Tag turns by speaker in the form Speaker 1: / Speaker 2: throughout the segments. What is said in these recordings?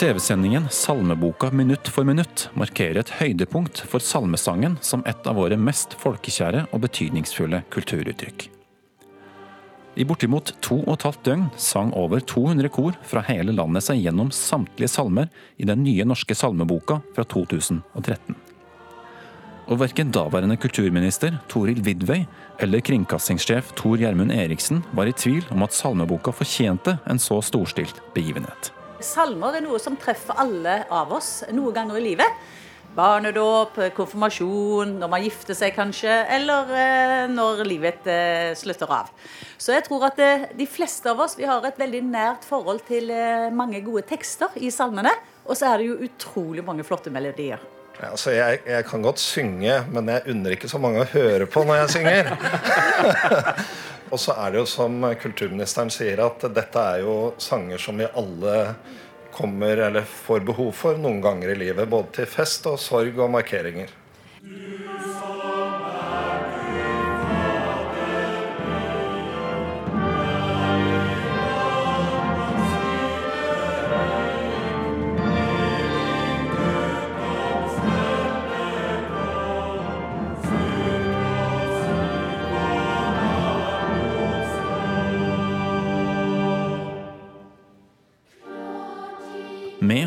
Speaker 1: TV-sendingen Salmeboka minutt for minutt markerer et høydepunkt for salmesangen som et av våre mest folkekjære og betydningsfulle kulturuttrykk. I bortimot to og et halvt døgn sang over 200 kor fra hele landet seg gjennom samtlige salmer i den nye norske salmeboka fra 2013. Og verken daværende kulturminister Toril Vidvei eller kringkastingssjef Tor Gjermund Eriksen var i tvil om at salmeboka fortjente en så storstilt begivenhet.
Speaker 2: Salmer er noe som treffer alle av oss noen ganger i livet. Barnedåp, konfirmasjon, når man gifter seg kanskje, eller eh, når livet eh, slutter av. Så jeg tror at eh, de fleste av oss vi har et veldig nært forhold til eh, mange gode tekster i salmene. Og så er det jo utrolig mange flotte melodier.
Speaker 3: Ja, altså jeg, jeg, kan godt synge, men jeg unner ikke så mange å høre på når jeg synger. Og så er det jo som kulturministeren sier, at dette er jo sanger som vi alle kommer eller får behov for noen ganger i livet. Både til fest og sorg og markeringer.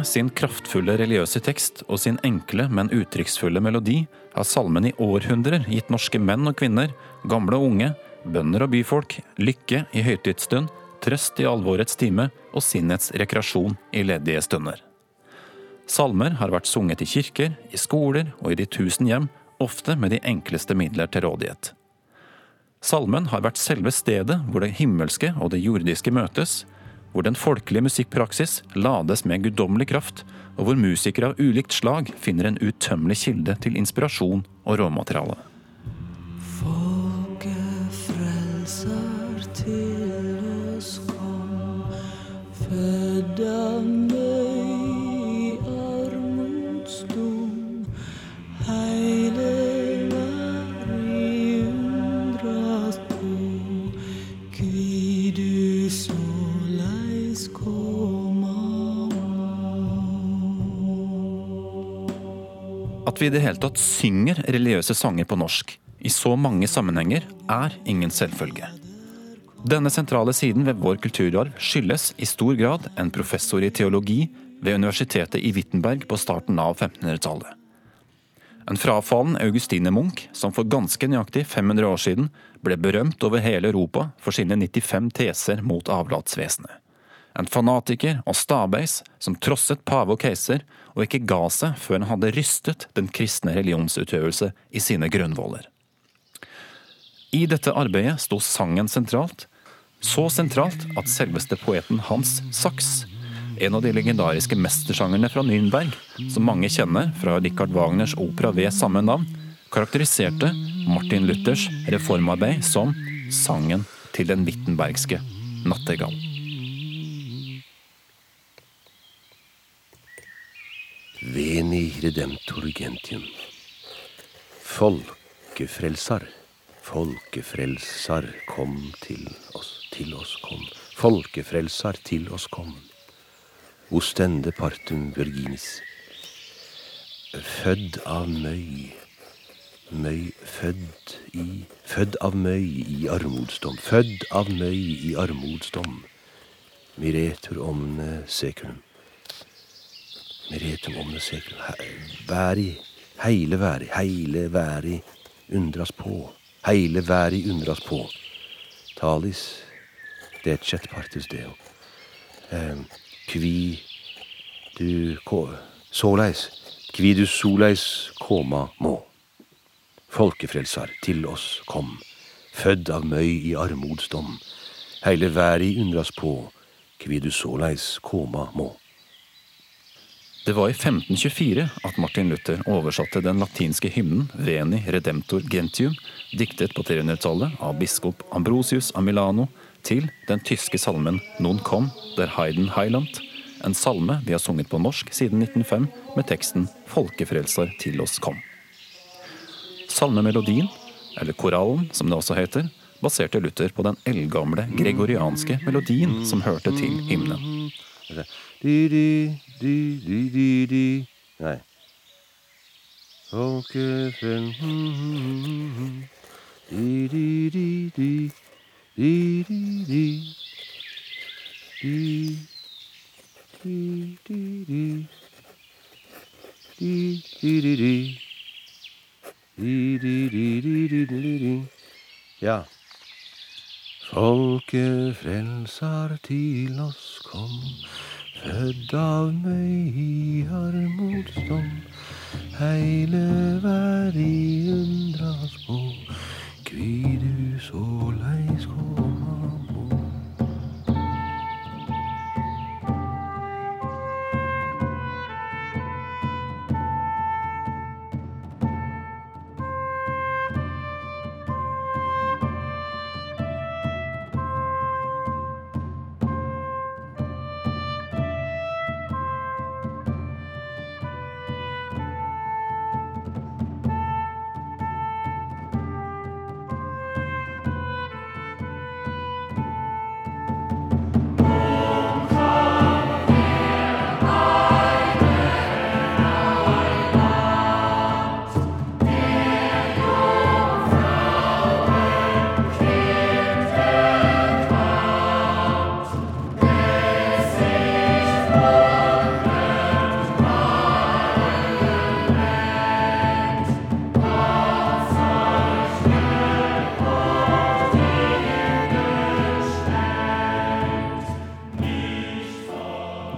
Speaker 1: Sin kraftfulle religiøse tekst og sin enkle, men uttrykksfulle melodi har salmen i århundrer gitt norske menn og kvinner, gamle og unge, bønder og byfolk, lykke i høytidsstund, trøst i alvorets time og sinnets rekreasjon i ledige stunder. Salmer har vært sunget i kirker, i skoler og i de tusen hjem, ofte med de enkleste midler til rådighet. Salmen har vært selve stedet hvor det himmelske og det jordiske møtes, hvor den folkelige musikkpraksis lades med guddommelig kraft, og hvor musikere av ulikt slag finner en utømmelig kilde til inspirasjon og råmateriale.
Speaker 4: Folket frelser til oss kom, født av
Speaker 1: vi i det hele tatt synger religiøse sanger på norsk i så mange sammenhenger, er ingen selvfølge. Denne sentrale siden ved vår kulturarv skyldes i stor grad en professor i teologi ved universitetet i Wittenberg på starten av 1500-tallet. En frafallen Augustine Munch, som for ganske nøyaktig 500 år siden ble berømt over hele Europa for sine 95 teser mot avlatsvesenet. En fanatiker og stabeis som trosset pave og keiser, og ikke ga seg før han hadde rystet den kristne religionsutøvelse i sine grunnvoller. I dette arbeidet sto sangen sentralt, så sentralt at selveste poeten Hans Sachs, en av de legendariske mestersangerne fra Nürnberg, som mange kjenner fra Richard Wagners opera ved samme navn, karakteriserte Martin Luthers reformarbeid som sangen til den wittenbergske nattergal.
Speaker 5: Veni redemptor gentium. Folkefrelsar, folkefrelsar, kom til oss, til oss kom. Folkefrelsar, til oss kom. Ostende partum virginis. Fødd av møy, møy fødd i Fødd av møy i armodsdom, fødd av møy i armodsdom. Miretur omne seculum. Miretum omne Væri, heile væri, heile væri, undras på. Heile væri undras på. Talis, decet partus deo. Eh, kvi du ko, såleis, kvi du soleis koma må. Folkefrelsar, til oss kom, fødd av møy i armodsdom. Heile væri undras på, kvi du såleis koma må.
Speaker 1: Det var i 1524 at Martin Luther oversatte den latinske hymnen Veni Redemptor Gentium, diktet på 300-tallet av biskop Ambrosius av Milano, til den tyske salmen Non kom der Heiden Heiland, en salme vi har sunget på norsk siden 1905 med teksten Folkefrelser til oss kom. Salmemelodien, eller korallen som det også heter, baserte Luther på den eldgamle gregorianske melodien som hørte til hymnen.
Speaker 5: Di, di, di, di. Nei. Folkefrel Di, di, di, di. Di, di, di. Di, di, di, di. Di, di, di, di. Di, di, di, di, di, di, di. Ja. Folkefrelser til oss kom, født av møyar motstånd. Heile verdi undras på, kvi du såleis koma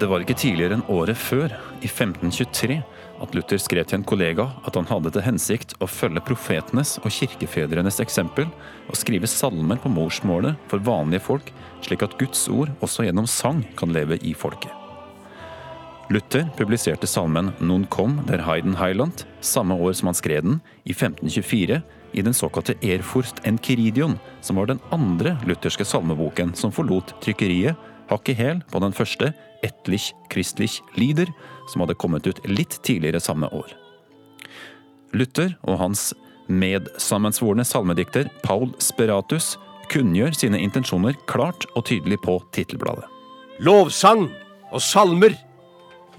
Speaker 1: Det var ikke tidligere enn året før, i 1523, at Luther skrev til en kollega at han hadde til hensikt å følge profetenes og kirkefedrenes eksempel og skrive salmer på morsmålet for vanlige folk, slik at Guds ord også gjennom sang kan leve i folket. Luther publiserte salmen Non kom der Heiden Heiland samme år som han skrev den, i 1524, i den såkalte Erfurst Enkiridion, som var den andre lutherske salmeboken som forlot trykkeriet hakk i hæl på den første Etlich Christlich Lieder, som hadde kommet ut litt tidligere samme år. Luther og hans medsammensvorne salmedikter Paul Speratus kunngjør sine intensjoner klart og tydelig på tittelbladet.
Speaker 5: Lovsang og salmer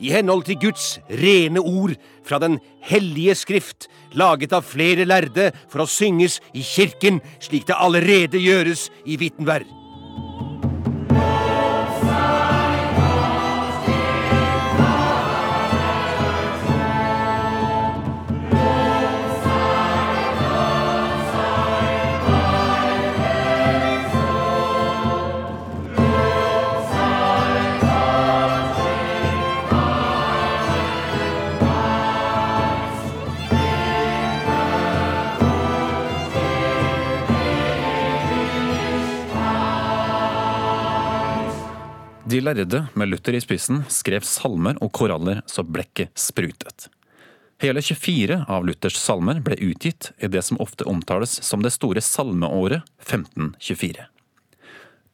Speaker 5: i henhold til Guds rene ord fra den hellige skrift, laget av flere lærde for å synges i kirken, slik det allerede gjøres i Wittenberg.
Speaker 1: Lærde, med Luther i spissen, skrev salmer og koraller så blekket sprutet. Hele 24 av Luthers salmer ble utgitt i det som ofte omtales som det store salmeåret 1524.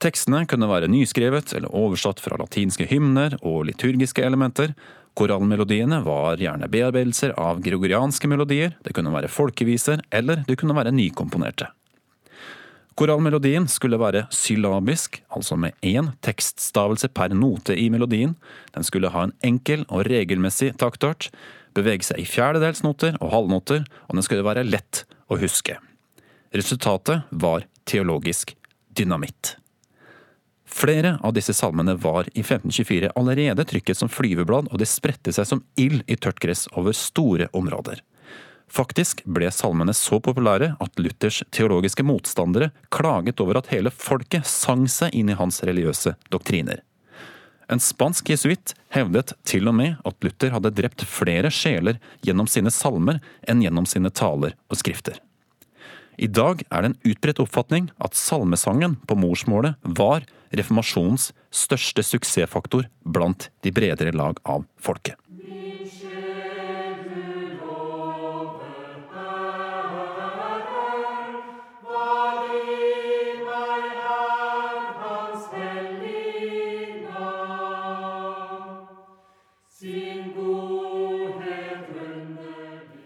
Speaker 1: Tekstene kunne være nyskrevet eller oversatt fra latinske hymner og liturgiske elementer. Korallmelodiene var gjerne bearbeidelser av gregorianske melodier, det kunne være folkeviser, eller det kunne være nykomponerte. Korallmelodien skulle være syllabisk, altså med én tekststavelse per note i melodien. Den skulle ha en enkel og regelmessig taktart, bevege seg i fjerdedelsnoter og halvnoter, og den skulle være lett å huske. Resultatet var teologisk dynamitt. Flere av disse salmene var i 1524 allerede trykket som flyveblad, og det spredte seg som ild i tørt gress over store områder. Faktisk ble salmene så populære at Luthers teologiske motstandere klaget over at hele folket sang seg inn i hans religiøse doktriner. En spansk jesuitt hevdet til og med at Luther hadde drept flere sjeler gjennom sine salmer enn gjennom sine taler og skrifter. I dag er det en utbredt oppfatning at salmesangen på morsmålet var reformasjonens største suksessfaktor blant de bredere lag av folket.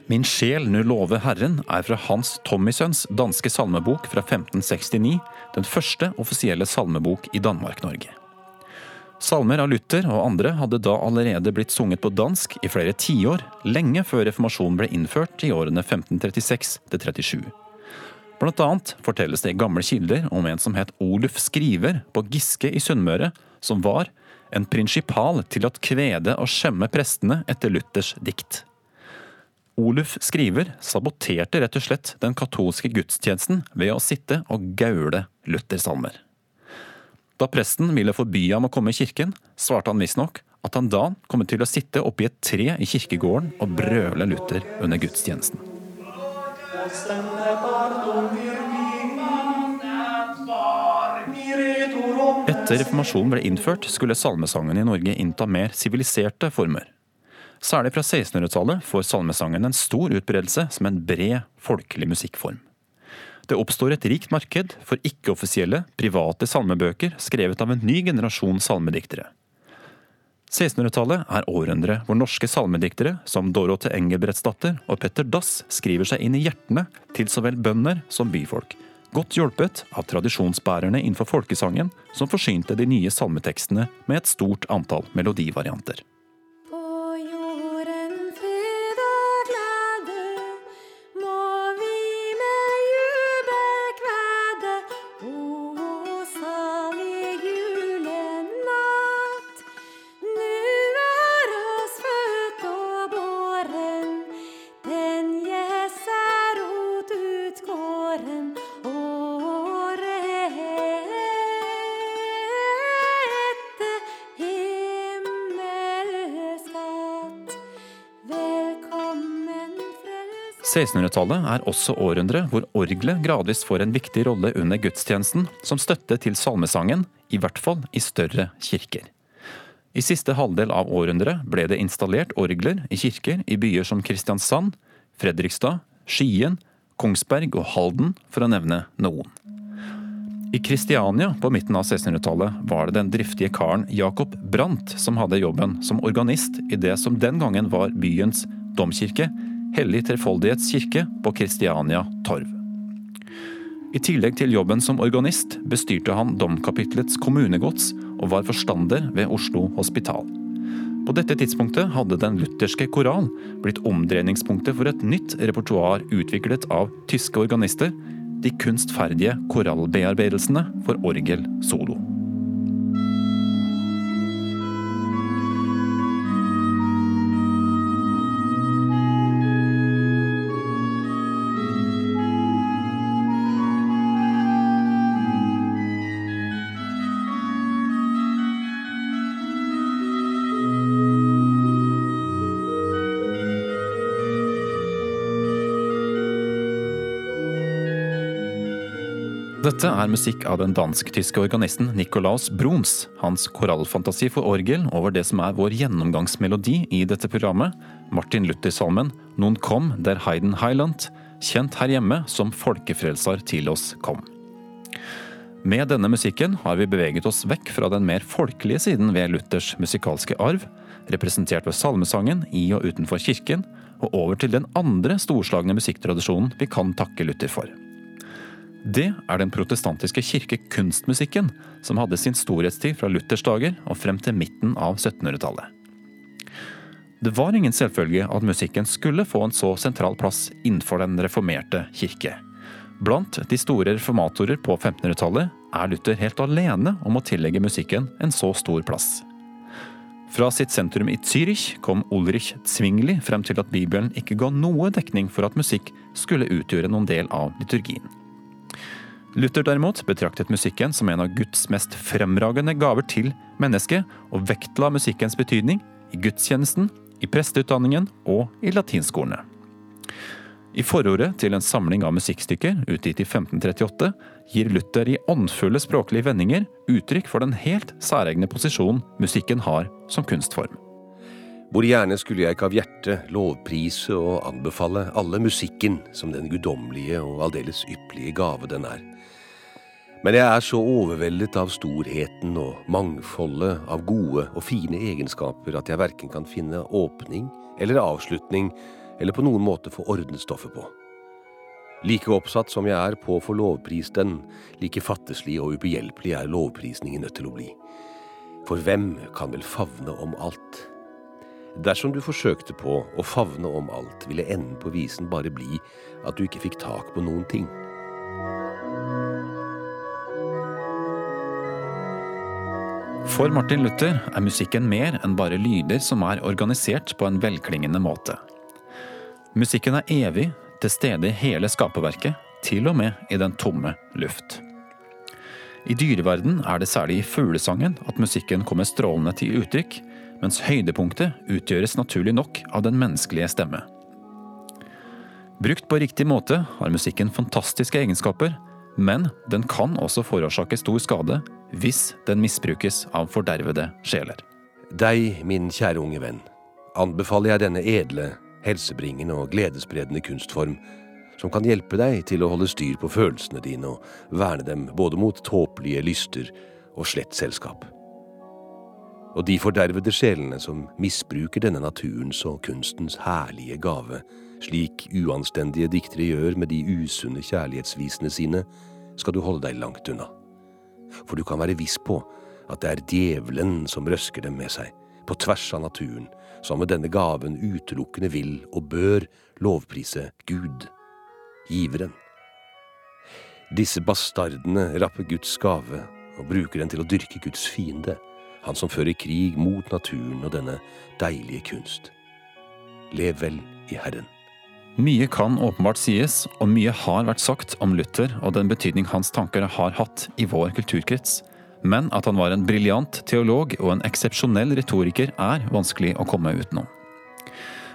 Speaker 1: Min sjel nu love Herren er fra Hans Tommysøns danske salmebok fra 1569, den første offisielle salmebok i Danmark-Norge. Salmer av Luther og andre hadde da allerede blitt sunget på dansk i flere tiår, lenge før reformasjonen ble innført i årene 1536 37. Blant annet fortelles det i gamle kilder om en som het Oluf Skriver på Giske i Sunnmøre, som var en prinsipal til å kvede og skjemme prestene etter Luthers dikt. Oluf Skriver saboterte rett og slett den katolske gudstjenesten ved å sitte og gaule Luther-salmer. Da presten ville forby ham å komme i kirken, svarte han visstnok at han da kom til å sitte oppi et tre i kirkegården og brøle Luther under gudstjenesten. Etter reformasjonen ble innført, skulle salmesangen i Norge innta mer siviliserte former. Særlig fra 1600-tallet får salmesangen en stor utbredelse som en bred, folkelig musikkform. Det oppstår et rikt marked for ikke-offisielle, private salmebøker skrevet av en ny generasjon salmediktere. 1600-tallet er århundret hvor norske salmediktere som Dorothe Engelbrettsdatter og Petter Dass skriver seg inn i hjertene til så vel bønder som byfolk, godt hjulpet av tradisjonsbærerne innenfor folkesangen som forsynte de nye salmetekstene med et stort antall melodivarianter. 1600-tallet er også århundret hvor orgelet gradvis får en viktig rolle under gudstjenesten som støtte til salmesangen, i hvert fall i større kirker. I siste halvdel av århundret ble det installert orgler i kirker i byer som Kristiansand, Fredrikstad, Skien, Kongsberg og Halden, for å nevne noen. I Kristiania på midten av 1600-tallet var det den driftige karen Jacob Brandt som hadde jobben som organist i det som den gangen var byens domkirke, Hellig Trefoldighets kirke på Kristiania torv. I tillegg til jobben som organist bestyrte han domkapitlets kommunegods og var forstander ved Oslo hospital. På dette tidspunktet hadde Den lutherske koral blitt omdreiningspunktet for et nytt repertoar utviklet av tyske organister, de kunstferdige korallbearbeidelsene for orgel solo. Dette er musikk av den dansk-tyske organisten Nikolaus Bruns. Hans korallfantasi for orgel over det som er vår gjennomgangsmelodi i dette programmet, Martin Luther-salmen Non kom der Heiden Heiland, kjent her hjemme som Folkefrelser til oss kom. Med denne musikken har vi beveget oss vekk fra den mer folkelige siden ved Luthers musikalske arv, representert ved salmesangen i og utenfor kirken, og over til den andre storslagne musikktradisjonen vi kan takke Luther for. Det er den protestantiske kirkekunstmusikken, som hadde sin storhetstid fra Luthers dager og frem til midten av 1700-tallet. Det var ingen selvfølge at musikken skulle få en så sentral plass innenfor den reformerte kirke. Blant de store reformatorer på 1500-tallet er Luther helt alene om å tillegge musikken en så stor plass. Fra sitt sentrum i Zürich kom Ulrich Zwingli frem til at Bibelen ikke ga noe dekning for at musikk skulle utgjøre noen del av liturgien. Luther derimot betraktet musikken som en av Guds mest fremragende gaver til mennesket, og vektla musikkens betydning i gudstjenesten, i presteutdanningen og i latinskolene. I forordet til en samling av musikkstykker utgitt i 1538 gir Luther i åndfulle språklige vendinger uttrykk for den helt særegne posisjonen musikken har som kunstform.
Speaker 5: Hvor gjerne skulle jeg ikke av hjertet lovprise og anbefale alle musikken som den guddommelige og aldeles ypperlige gave den er. Men jeg er så overveldet av storheten og mangfoldet av gode og fine egenskaper at jeg verken kan finne åpning eller avslutning eller på noen måte få ordnet stoffet på. Like oppsatt som jeg er på å få lovprist den, like fatteslig og ubehjelpelig er lovprisningen nødt til å bli. For hvem kan vel favne om alt? Dersom du forsøkte på å favne om alt, ville enden på visen bare bli at du ikke fikk tak på noen ting.
Speaker 1: For Martin Luther er musikken mer enn bare lyder som er organisert på en velklingende måte. Musikken er evig, til stede i hele skaperverket, til og med i den tomme luft. I dyreverden er det særlig i fuglesangen at musikken kommer strålende til uttrykk, mens høydepunktet utgjøres naturlig nok av den menneskelige stemme. Brukt på riktig måte har musikken fantastiske egenskaper, men den kan også forårsake stor skade hvis den misbrukes av fordervede sjeler.
Speaker 5: Deg, min kjære unge venn, anbefaler jeg denne edle, helsebringende og gledesspredende kunstform, som kan hjelpe deg til å holde styr på følelsene dine og verne dem både mot tåpelige lyster og slett selskap. Og de fordervede sjelene som misbruker denne naturens og kunstens herlige gave, slik uanstendige diktere gjør med de usunne kjærlighetsvisene sine, skal du holde deg langt unna. For du kan være viss på at det er djevelen som røsker dem med seg, på tvers av naturen, som med denne gaven utelukkende vil og bør lovprise Gud, giveren. Disse bastardene rapper Guds gave og bruker den til å dyrke Guds fiende, han som fører krig mot naturen og denne deilige kunst. Lev vel i Herren.
Speaker 1: Mye kan åpenbart sies, og mye har vært sagt om Luther og den betydning hans tanker har hatt i vår kulturkrets. Men at han var en briljant teolog og en eksepsjonell retoriker er vanskelig å komme utenom.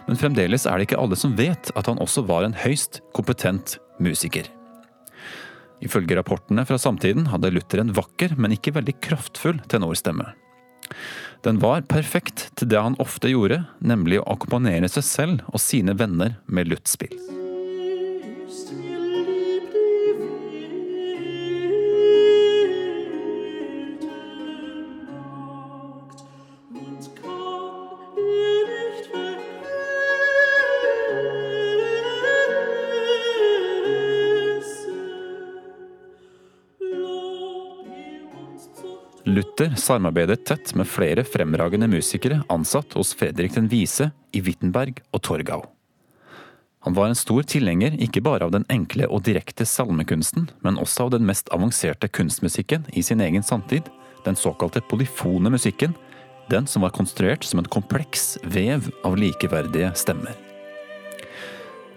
Speaker 1: Men fremdeles er det ikke alle som vet at han også var en høyst kompetent musiker. Ifølge rapportene fra samtiden hadde Luther en vakker, men ikke veldig kraftfull tenorstemme. Den var perfekt til det han ofte gjorde, nemlig å akkompagnere seg selv og sine venner med luttspill. Luther samarbeidet tett med flere fremragende musikere ansatt hos Fredrik den vise i Wittenberg og Torgau. Han var en stor tilhenger ikke bare av den enkle og direkte salmekunsten, men også av den mest avanserte kunstmusikken i sin egen samtid, den såkalte polyfone musikken, den som var konstruert som en kompleks vev av likeverdige stemmer.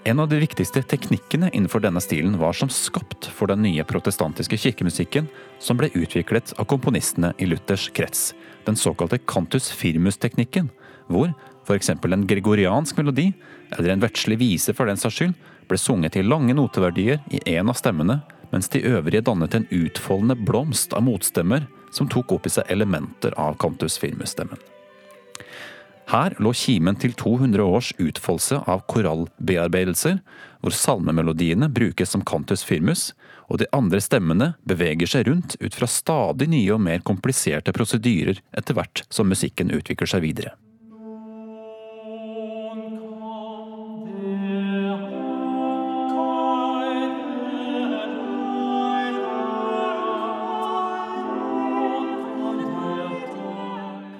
Speaker 1: En av de viktigste teknikkene innenfor denne stilen var som skapt for den nye protestantiske kirkemusikken som ble utviklet av komponistene i Luthers krets, den såkalte cantus firmus-teknikken, hvor f.eks. en gregoriansk melodi, eller en verdslig vise for den saks skyld, ble sunget til lange noteverdier i en av stemmene, mens de øvrige dannet en utfoldende blomst av motstemmer som tok opp i seg elementer av cantus firmus-stemmen. Her lå kimen til 200 års utfoldelse av korallbearbeidelser, hvor salmemelodiene brukes som cantus firmus, og de andre stemmene beveger seg rundt ut fra stadig nye og mer kompliserte prosedyrer etter hvert som musikken utvikler seg videre.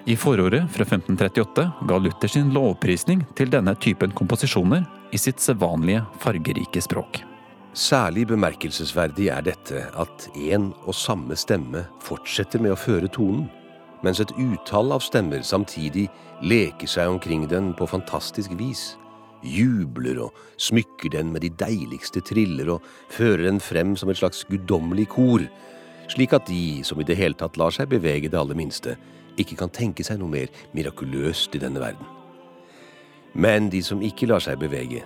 Speaker 1: I forordet fra 1538 ga Luther sin lovprisning til denne typen komposisjoner i sitt sedvanlige fargerike språk.
Speaker 5: Særlig bemerkelsesverdig er dette at en og samme stemme fortsetter med å føre tonen, mens et utall av stemmer samtidig leker seg omkring den på fantastisk vis, jubler og smykker den med de deiligste triller og fører den frem som et slags guddommelig kor, slik at de som i det hele tatt lar seg bevege det aller minste, ikke kan tenke seg noe mer mirakuløst i denne verden. Men de som ikke lar seg bevege,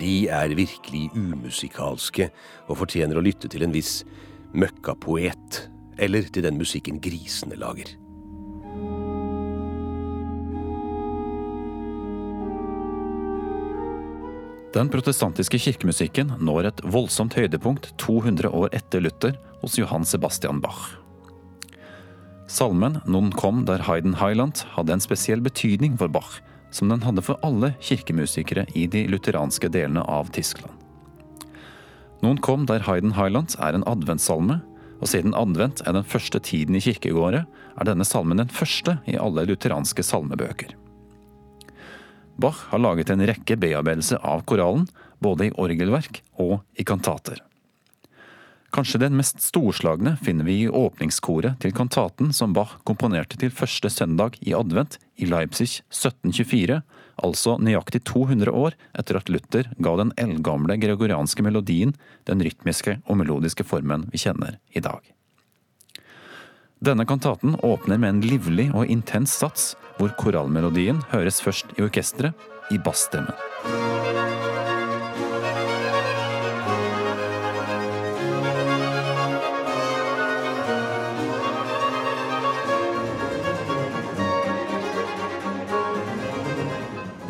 Speaker 5: de er virkelig umusikalske og fortjener å lytte til en viss møkkapoet, eller til den musikken grisene lager.
Speaker 1: Den protestantiske kirkemusikken når et voldsomt høydepunkt 200 år etter Luther hos Johan Sebastian Bach. Salmen Non kom der Hayden Highland hadde en spesiell betydning for Bach, som den hadde for alle kirkemusikere i de lutheranske delene av Tyskland. Non kom der Hayden Highland er en adventssalme, Og siden advent er den første tiden i kirkegårdet, er denne salmen den første i alle lutheranske salmebøker. Bach har laget en rekke bearbeidelser av koralen, både i orgelverk og i kantater. Kanskje den mest storslagne finner vi i åpningskoret til kantaten som Bach komponerte til første søndag i advent i Leipzig 1724, altså nøyaktig 200 år etter at Luther ga den eldgamle gregorianske melodien den rytmiske og melodiske formen vi kjenner i dag. Denne kantaten åpner med en livlig og intens sats, hvor korallmelodien høres først i orkesteret, i bassstemmen.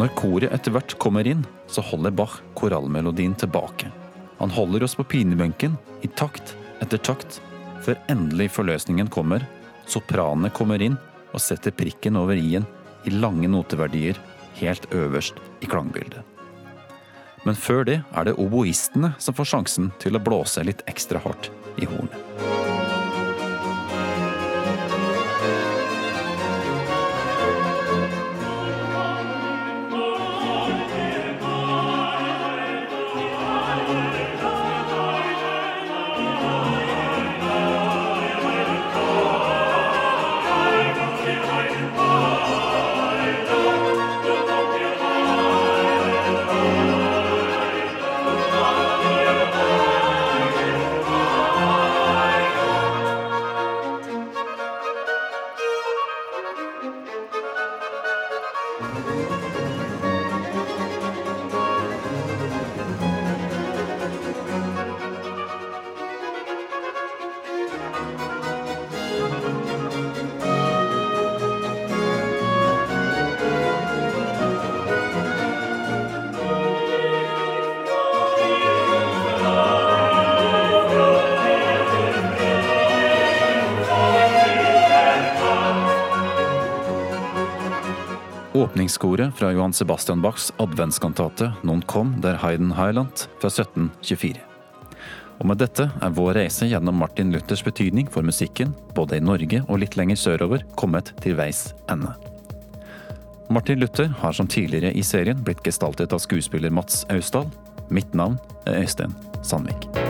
Speaker 1: Når koret etter hvert kommer inn, så holder Bach korallmelodien tilbake. Han holder oss på pinebenken i takt etter takt, før endelig forløsningen kommer. Sopranene kommer inn og setter prikken over i-en i lange noteverdier helt øverst i klangbildet. Men før det er det oboistene som får sjansen til å blåse litt ekstra hardt i hornet. Åpningskoret fra Johan Sebastian Bachs adventskantate Non kom der Heiden Highland fra 1724. Og med dette er vår reise gjennom Martin Luthers betydning for musikken, både i Norge og litt lenger sørover, kommet til veis ende. Martin Luther har som tidligere i serien blitt gestaltet av skuespiller Mats Austdal. Mitt navn er Øystein Sandvik.